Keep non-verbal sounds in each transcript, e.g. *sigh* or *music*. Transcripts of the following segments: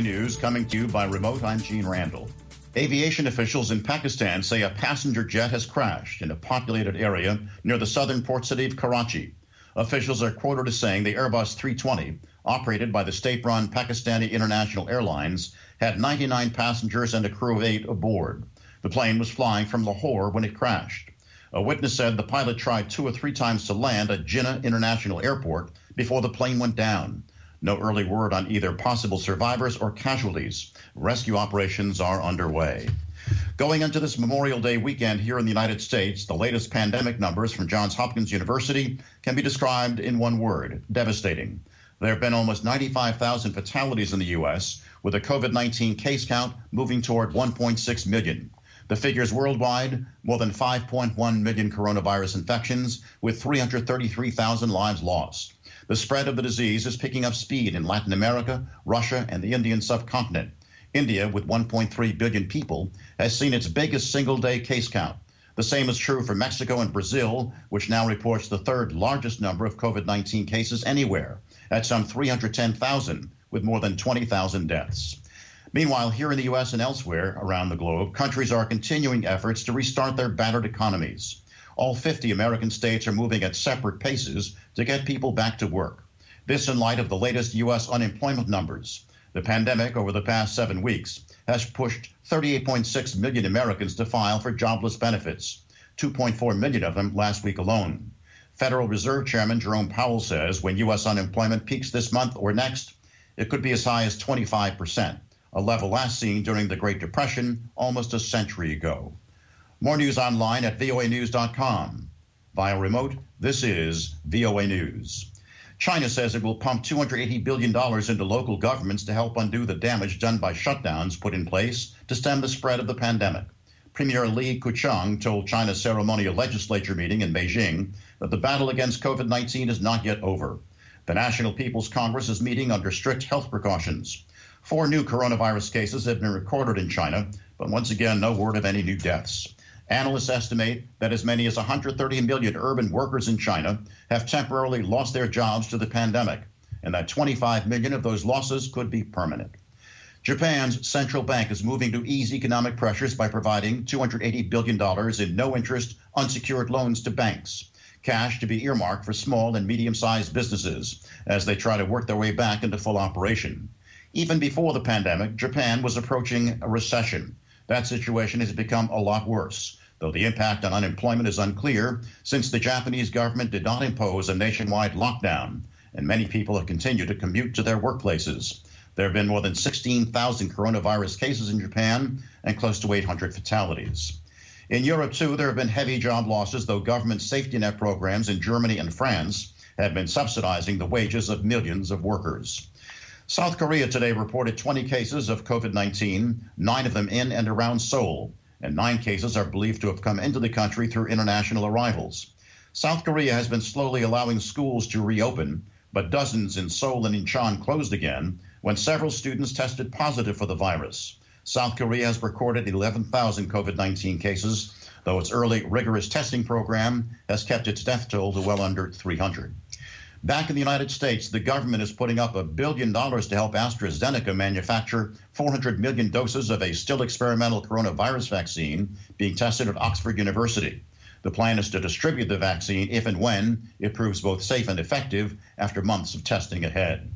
News coming to you by remote. I'm Gene Randall. Aviation officials in Pakistan say a passenger jet has crashed in a populated area near the southern port city of Karachi. Officials are quoted as saying the Airbus 320, operated by the state run Pakistani International Airlines, had 99 passengers and a crew of eight aboard. The plane was flying from Lahore when it crashed. A witness said the pilot tried two or three times to land at Jinnah International Airport before the plane went down. No early word on either possible survivors or casualties. Rescue operations are underway. Going into this Memorial Day weekend here in the United States, the latest pandemic numbers from Johns Hopkins University can be described in one word devastating. There have been almost 95,000 fatalities in the U.S., with a COVID 19 case count moving toward 1.6 million. The figures worldwide more than 5.1 million coronavirus infections, with 333,000 lives lost. The spread of the disease is picking up speed in Latin America, Russia, and the Indian subcontinent. India, with 1.3 billion people, has seen its biggest single day case count. The same is true for Mexico and Brazil, which now reports the third largest number of COVID 19 cases anywhere, at some 310,000, with more than 20,000 deaths. Meanwhile, here in the U.S. and elsewhere around the globe, countries are continuing efforts to restart their battered economies. All 50 American states are moving at separate paces to get people back to work. This in light of the latest U.S. unemployment numbers. The pandemic over the past seven weeks has pushed 38.6 million Americans to file for jobless benefits, 2.4 million of them last week alone. Federal Reserve Chairman Jerome Powell says when U.S. unemployment peaks this month or next, it could be as high as 25 percent, a level last seen during the Great Depression almost a century ago. More news online at voanews.com. Via remote, this is VOA News. China says it will pump $280 billion into local governments to help undo the damage done by shutdowns put in place to stem the spread of the pandemic. Premier Li Keqiang told China's ceremonial legislature meeting in Beijing that the battle against COVID 19 is not yet over. The National People's Congress is meeting under strict health precautions. Four new coronavirus cases have been recorded in China, but once again, no word of any new deaths. Analysts estimate that as many as 130 million urban workers in China have temporarily lost their jobs to the pandemic, and that 25 million of those losses could be permanent. Japan's central bank is moving to ease economic pressures by providing $280 billion in no interest unsecured loans to banks, cash to be earmarked for small and medium sized businesses as they try to work their way back into full operation. Even before the pandemic, Japan was approaching a recession. That situation has become a lot worse though the impact on unemployment is unclear since the Japanese government did not impose a nationwide lockdown, and many people have continued to commute to their workplaces. There have been more than 16,000 coronavirus cases in Japan and close to 800 fatalities. In Europe, too, there have been heavy job losses, though government safety net programs in Germany and France have been subsidizing the wages of millions of workers. South Korea today reported 20 cases of COVID 19, nine of them in and around Seoul and nine cases are believed to have come into the country through international arrivals. South Korea has been slowly allowing schools to reopen, but dozens in Seoul and Incheon closed again when several students tested positive for the virus. South Korea has recorded 11,000 COVID 19 cases, though its early rigorous testing program has kept its death toll to well under 300. Back in the United States, the government is putting up a billion dollars to help AstraZeneca manufacture 400 million doses of a still experimental coronavirus vaccine being tested at Oxford University. The plan is to distribute the vaccine if and when it proves both safe and effective after months of testing ahead.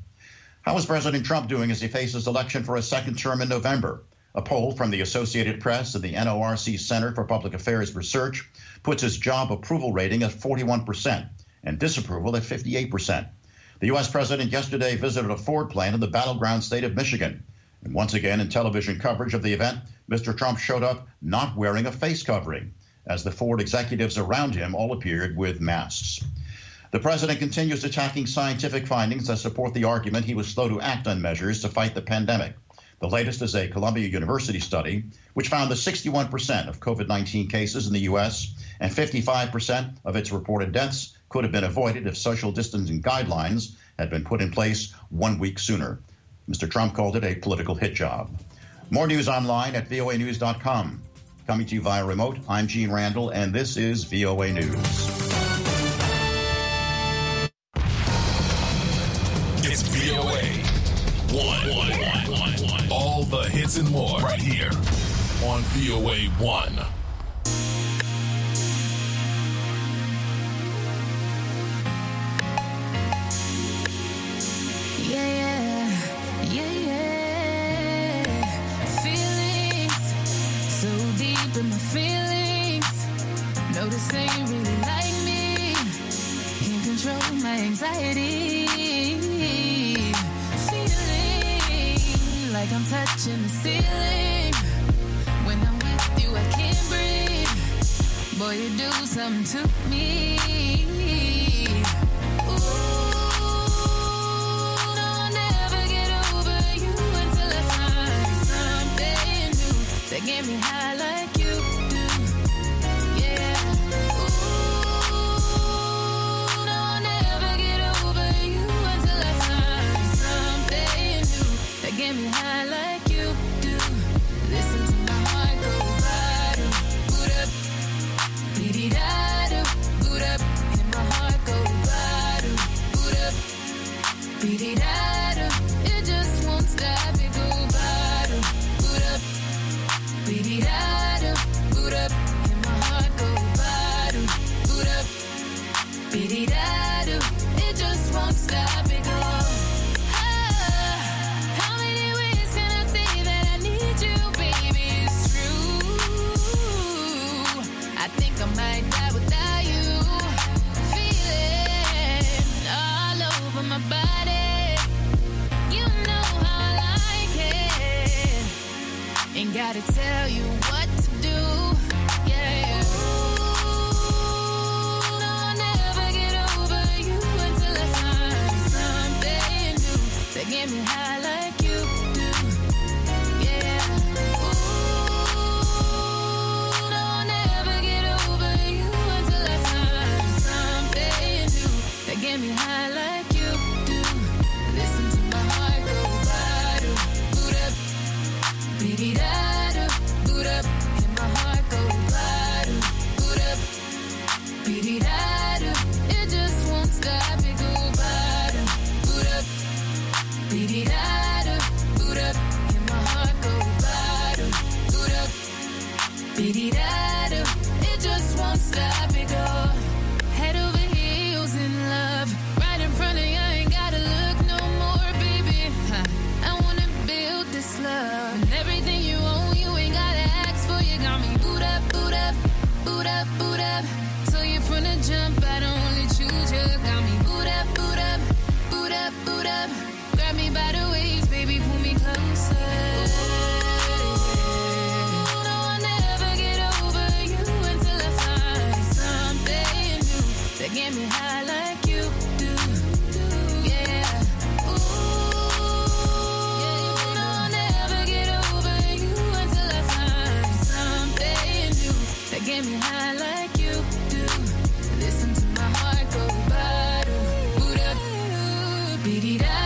How is President Trump doing as he faces election for a second term in November? A poll from the Associated Press and the NORC Center for Public Affairs Research puts his job approval rating at 41 percent and disapproval at 58%. The U.S. president yesterday visited a Ford plant in the battleground state of Michigan. And once again, in television coverage of the event, Mr. Trump showed up not wearing a face covering, as the Ford executives around him all appeared with masks. The president continues attacking scientific findings that support the argument he was slow to act on measures to fight the pandemic. The latest is a Columbia University study, which found that 61% of COVID 19 cases in the U.S. and 55% of its reported deaths could have been avoided if social distancing guidelines had been put in place one week sooner. Mr. Trump called it a political hit job. More news online at voanews.com. Coming to you via remote, I'm Gene Randall, and this is VOA News. It's VOA. One, one, one, one, one. All the hits and more right here on VOA 1. like I'm touching the ceiling. When I'm with you, I can't breathe. Boy, you do something to me. Beat it Dee dee da.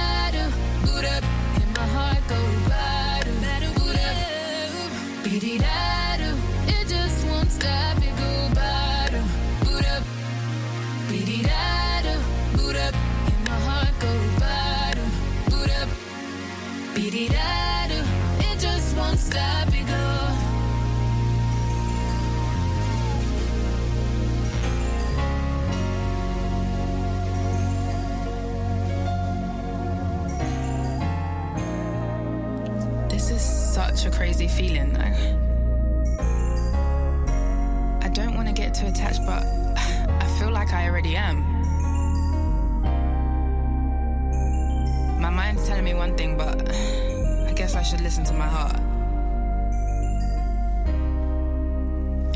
already am. My mind's telling me one thing, but I guess I should listen to my heart.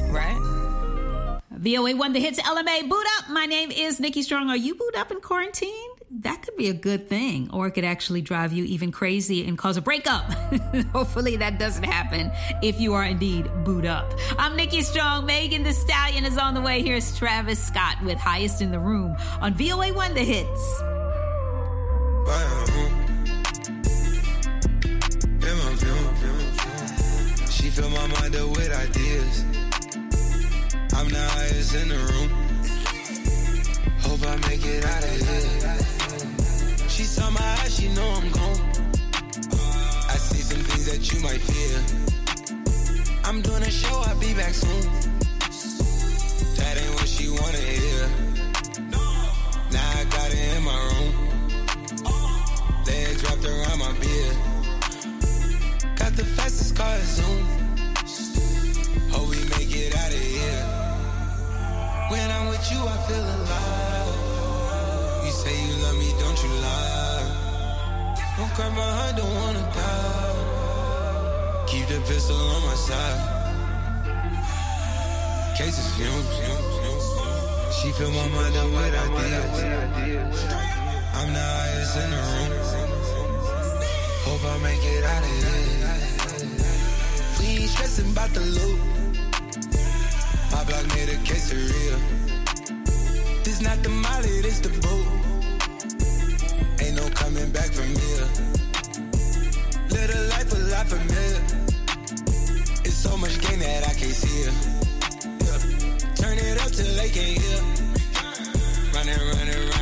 Right? VOA1 The Hits LMA. Boot up. My name is Nikki Strong. Are you boot up in quarantine? that could be a good thing, or it could actually drive you even crazy and cause a breakup. *laughs* Hopefully, that doesn't happen if you are indeed booed up. I'm Nikki Strong. Megan Thee Stallion is on the way. Here's Travis Scott with Highest in the Room on VOA One The Hits. She fill my mind up with ideas. I'm the highest in the room. Hope I make it out of here. She saw my eyes, she know I'm gone. I see some things that you might fear. I'm doing a show, I'll be back soon. That ain't what she wanna hear. Now I got it in my room. Legs wrapped around my beard. Got the fastest car Zoom. Hope we make it out of here. When I'm with you, I feel alive. Say you love me, don't you lie? Don't cry my heart, don't wanna die. Keep the pistol on my side. Cases fumes. She fill my mind up with ideas. I'm the highest in the room. Hope I make it out of here. We ain't stressing about the loot. My block made a case of real. This not the molly, this the boot. Back from here. Live a life a lot familiar. It's so much gain that I can't see it. Yeah. Turn it up till they can't hear. Running, running around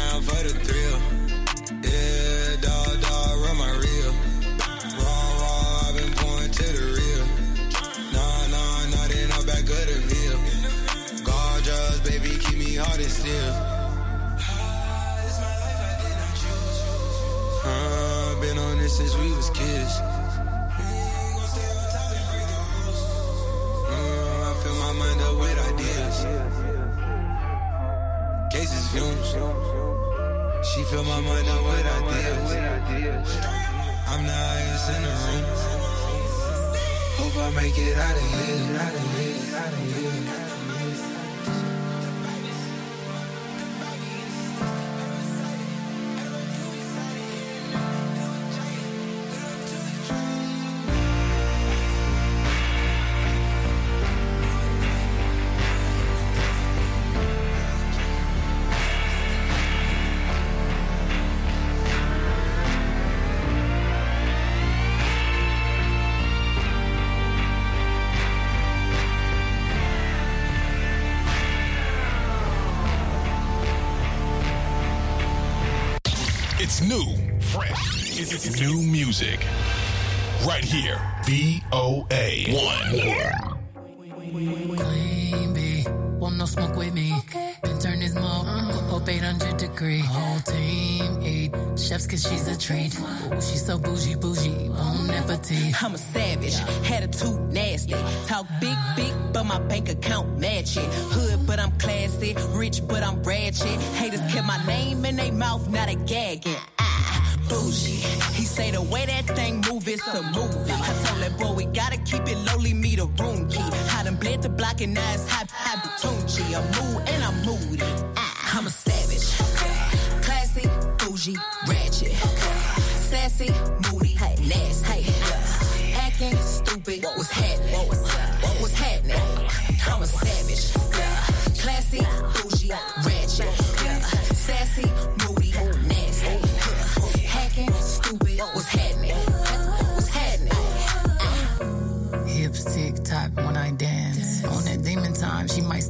kids. Uh, I fill my mind up with ideas. Cases fumes. She fill my mind up with ideas. I'm the highest in the room. Hope I make it out of here. Out of here. Out of here. New, fresh. It's, it's new music. Right here. VOA 1. Queen bee, want no smoke with me. Been turn this mug uh-huh. up 800 degree. Whole team eat chefs cause she's a treat. Ooh, she's so bougie, bougie, bon appetit. I'm a savage, attitude nasty. Talk uh-huh. big, big, but my bank account match it. Hood, but I'm classy. Rich, but I'm ratchet. Haters kept my name in their mouth, not a gagging. Bougie. He say the way that thing move, it's a movie. I told that boy we gotta keep it lowly, me the room key. I done bled the block and now it's high, high Batunchi. I'm mood and I'm moody. Ah, I'm a savage. Classy, bougie,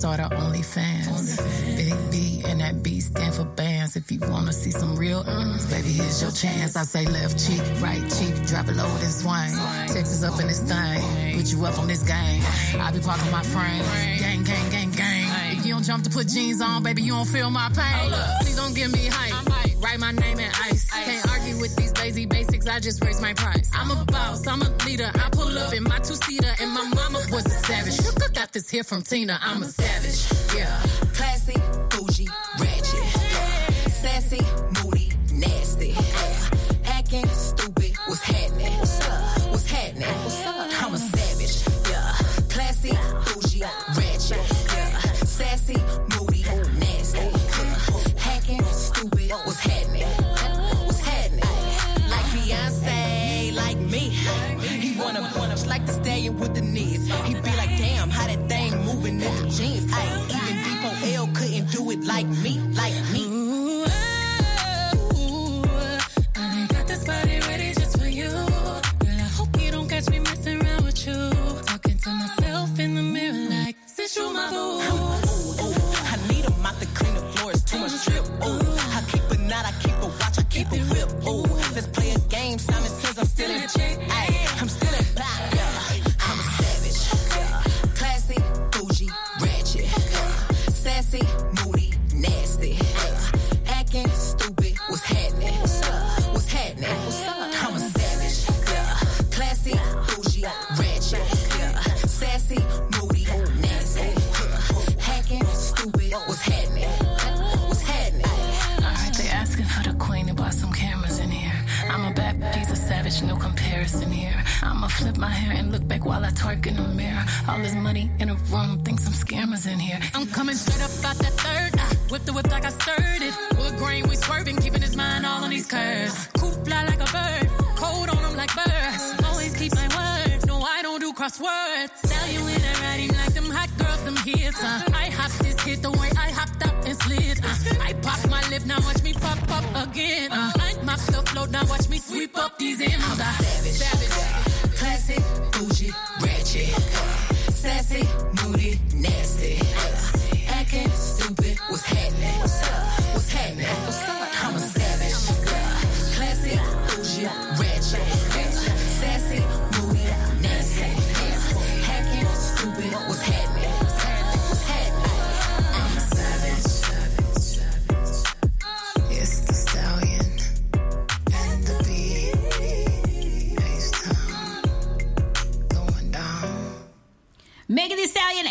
start her OnlyFans. Big B and that B stand for bands. If you wanna see some real earnings, baby, here's your chance. I say left cheek, right cheek, drop it low and swing. Texas up in this thing, put you up on this game. I be parking my frame, gang, gang, gang, gang. If you don't jump to put jeans on, baby, you don't feel my pain. Please don't give me hype. Write my name in ice. Can't argue with these lazy basics. I just raise my price. I'm a boss. I'm a leader. I pull up in my two seater, and my mama was a savage. Look, I got this here from Tina. I'm a savage. Yeah. Classy, bougie, ratchet. Sassy, now watch me sweep up these M's.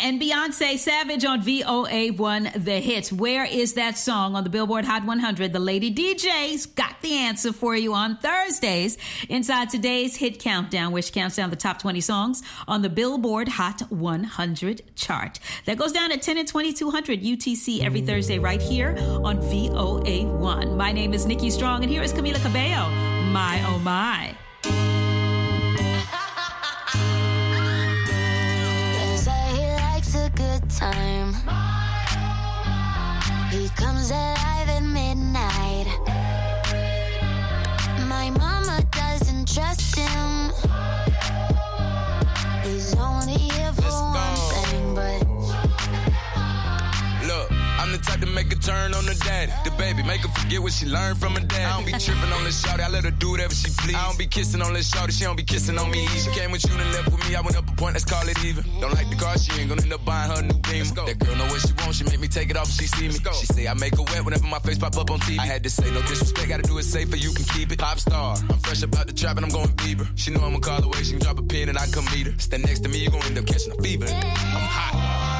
And Beyonce Savage on VOA1 The Hits. Where is that song on the Billboard Hot 100? The Lady DJs got the answer for you on Thursdays inside today's Hit Countdown, which counts down the top 20 songs on the Billboard Hot 100 chart. That goes down at 10 and 2200 UTC every Thursday right here on VOA1. My name is Nikki Strong, and here is Camila Cabello. My, oh my. He comes alive type to make a turn on the daddy. The baby, make her forget what she learned from her dad. I don't be tripping on this shawty, I let her do whatever she please. I don't be kissing on this shawty, she don't be kissing on me. She came with you and left with me, I went up a point, let's call it even. Don't like the car, she ain't gonna end up buying her new beam. That girl know what she wants, she make me take it off if she see me. She say I make her wet whenever my face pop up on TV. I had to say no disrespect, gotta do it safer, you can keep it. Pop star, I'm fresh about the trap and I'm going Bieber. She know I'ma call away, she can drop a pin and I come meet her. Stand next to me, you gon' end up catching a fever. I'm hot.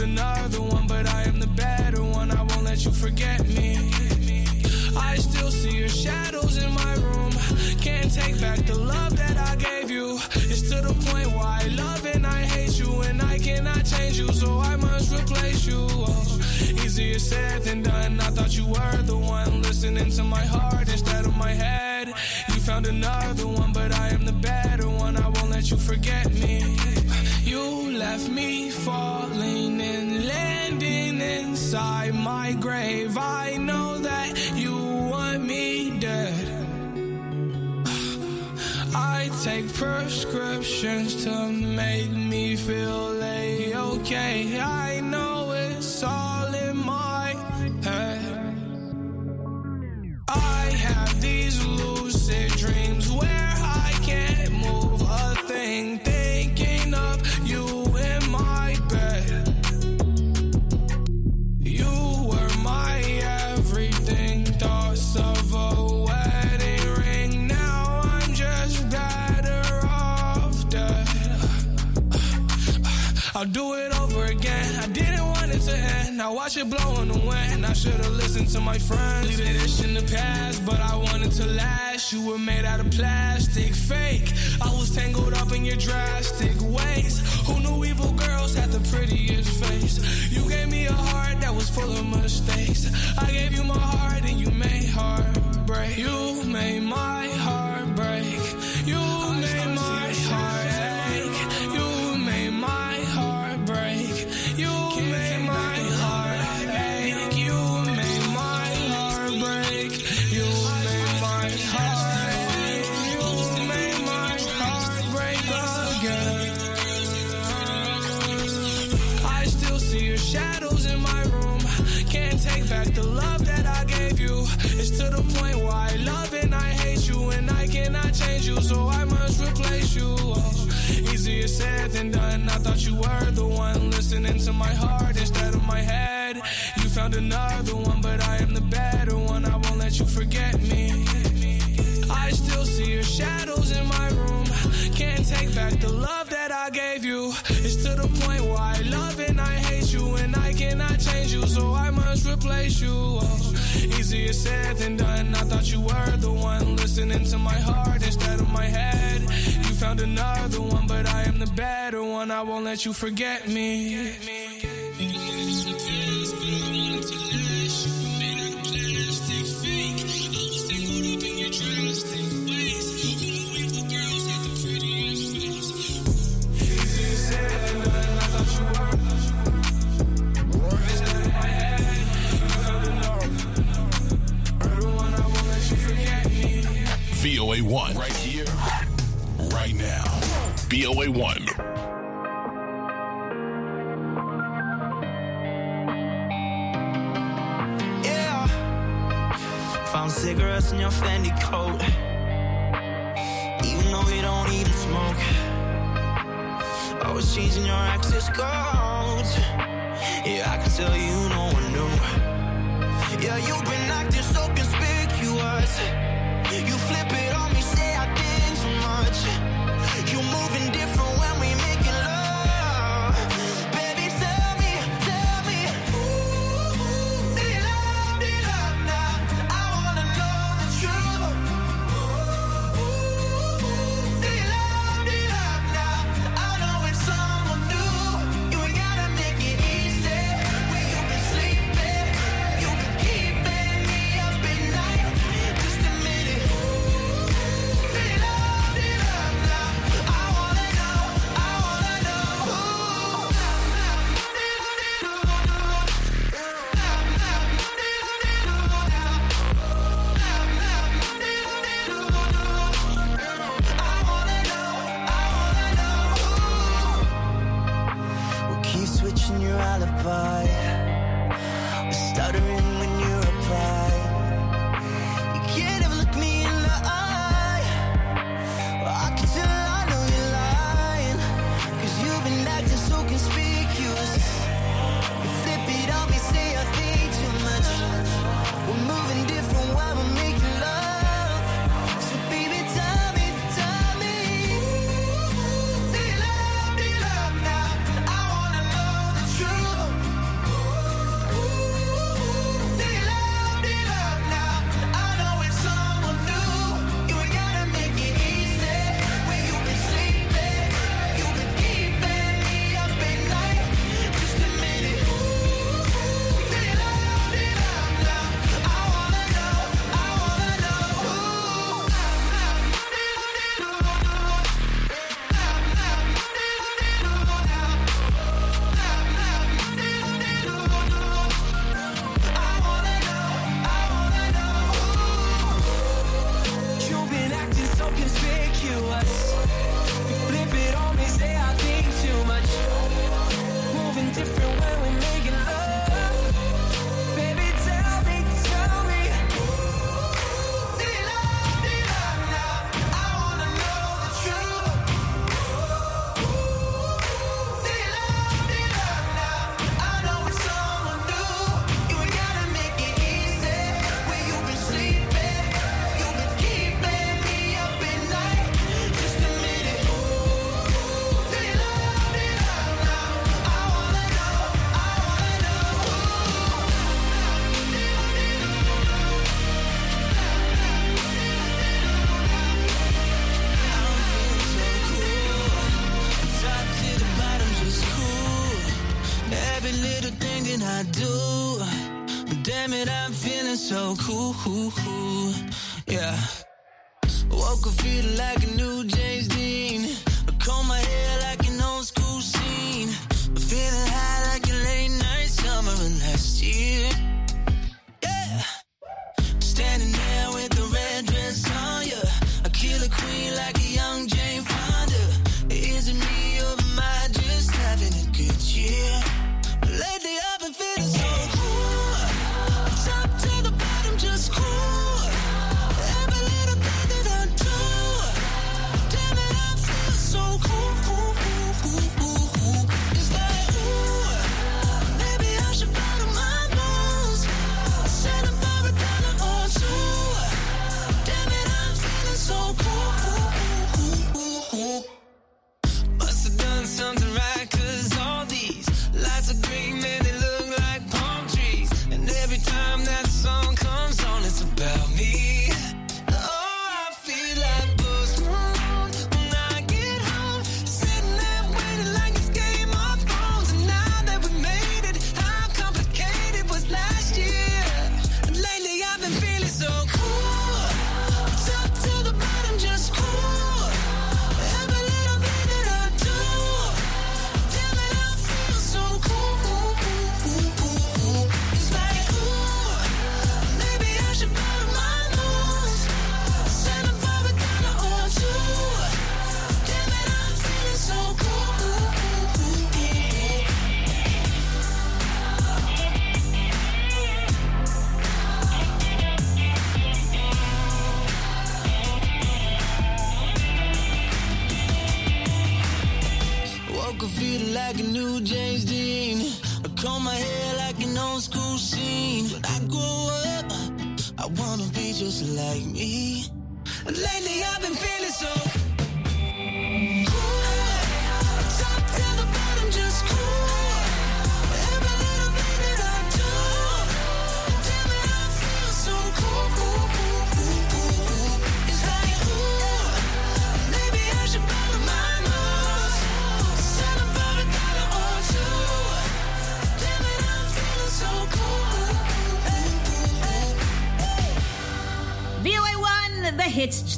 Found another one, but I am the better one. I won't let you forget me. I still see your shadows in my room. Can't take back the love that I gave you. It's to the point why I love and I hate you, and I cannot change you, so I must replace you. Oh, easier said than done. I thought you were the one listening to my heart instead of my head. You found another one, but I am the better one. I won't let you forget me. You left me falling inside my grave. I know that you want me dead. I take prescriptions to make me feel a okay. I know it's all in my head. I have these lucid dreams where I can't move a thing, I'll do it over again. I didn't want it to end. Now watch it blow in the wind. I should've listened to my friends. Leave this in the past, but I wanted to last. You were made out of plastic, fake. I was tangled up in your drastic ways. Who knew evil girls had the prettiest face? You gave me a heart that was full of mistakes. I gave you my heart and you made heartbreak. You made my said than done. I thought you were the one listening to my heart instead of my head. You found another one, but I am the better one. I won't let you forget me. I still see your shadows in my room. Can't take back the love that I gave you. It's to the point why I love and I hate you, and I cannot change you, so I must replace you. Oh, easier said than done. I thought you were the one listening to my heart instead of my head. Found another one, but I am the better one. I won't let you forget me. VOA 1. Right now. VOA 1. Yeah. Found cigarettes in your Fendi coat. Even though you don't even smoke. Always changing your access codes. Yeah, I can tell you no one knew. Yeah, you've been acting so conspicuous. You flip it 呜呼。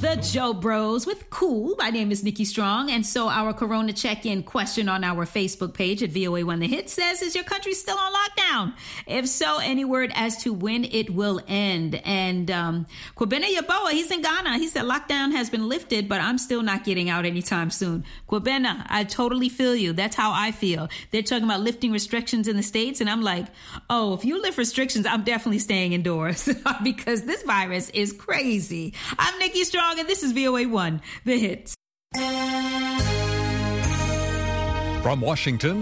the Jo Bros with Cool. My name is Nikki Strong. And so our Corona check in question on our Facebook page at VOA One The Hit says, Is your country still on lockdown? If so, any word as to when it will end? And um, Yaboah, Yaboa, he's in Ghana. He said, Lockdown has been lifted, but I'm still not getting out anytime soon. Kwabena, I totally feel you. That's how I feel. They're talking about lifting restrictions in the States. And I'm like, Oh, if you lift restrictions, I'm definitely staying indoors *laughs* because this virus is crazy. I'm Nikki Strong. And this is VOA One, the hits. From Washington,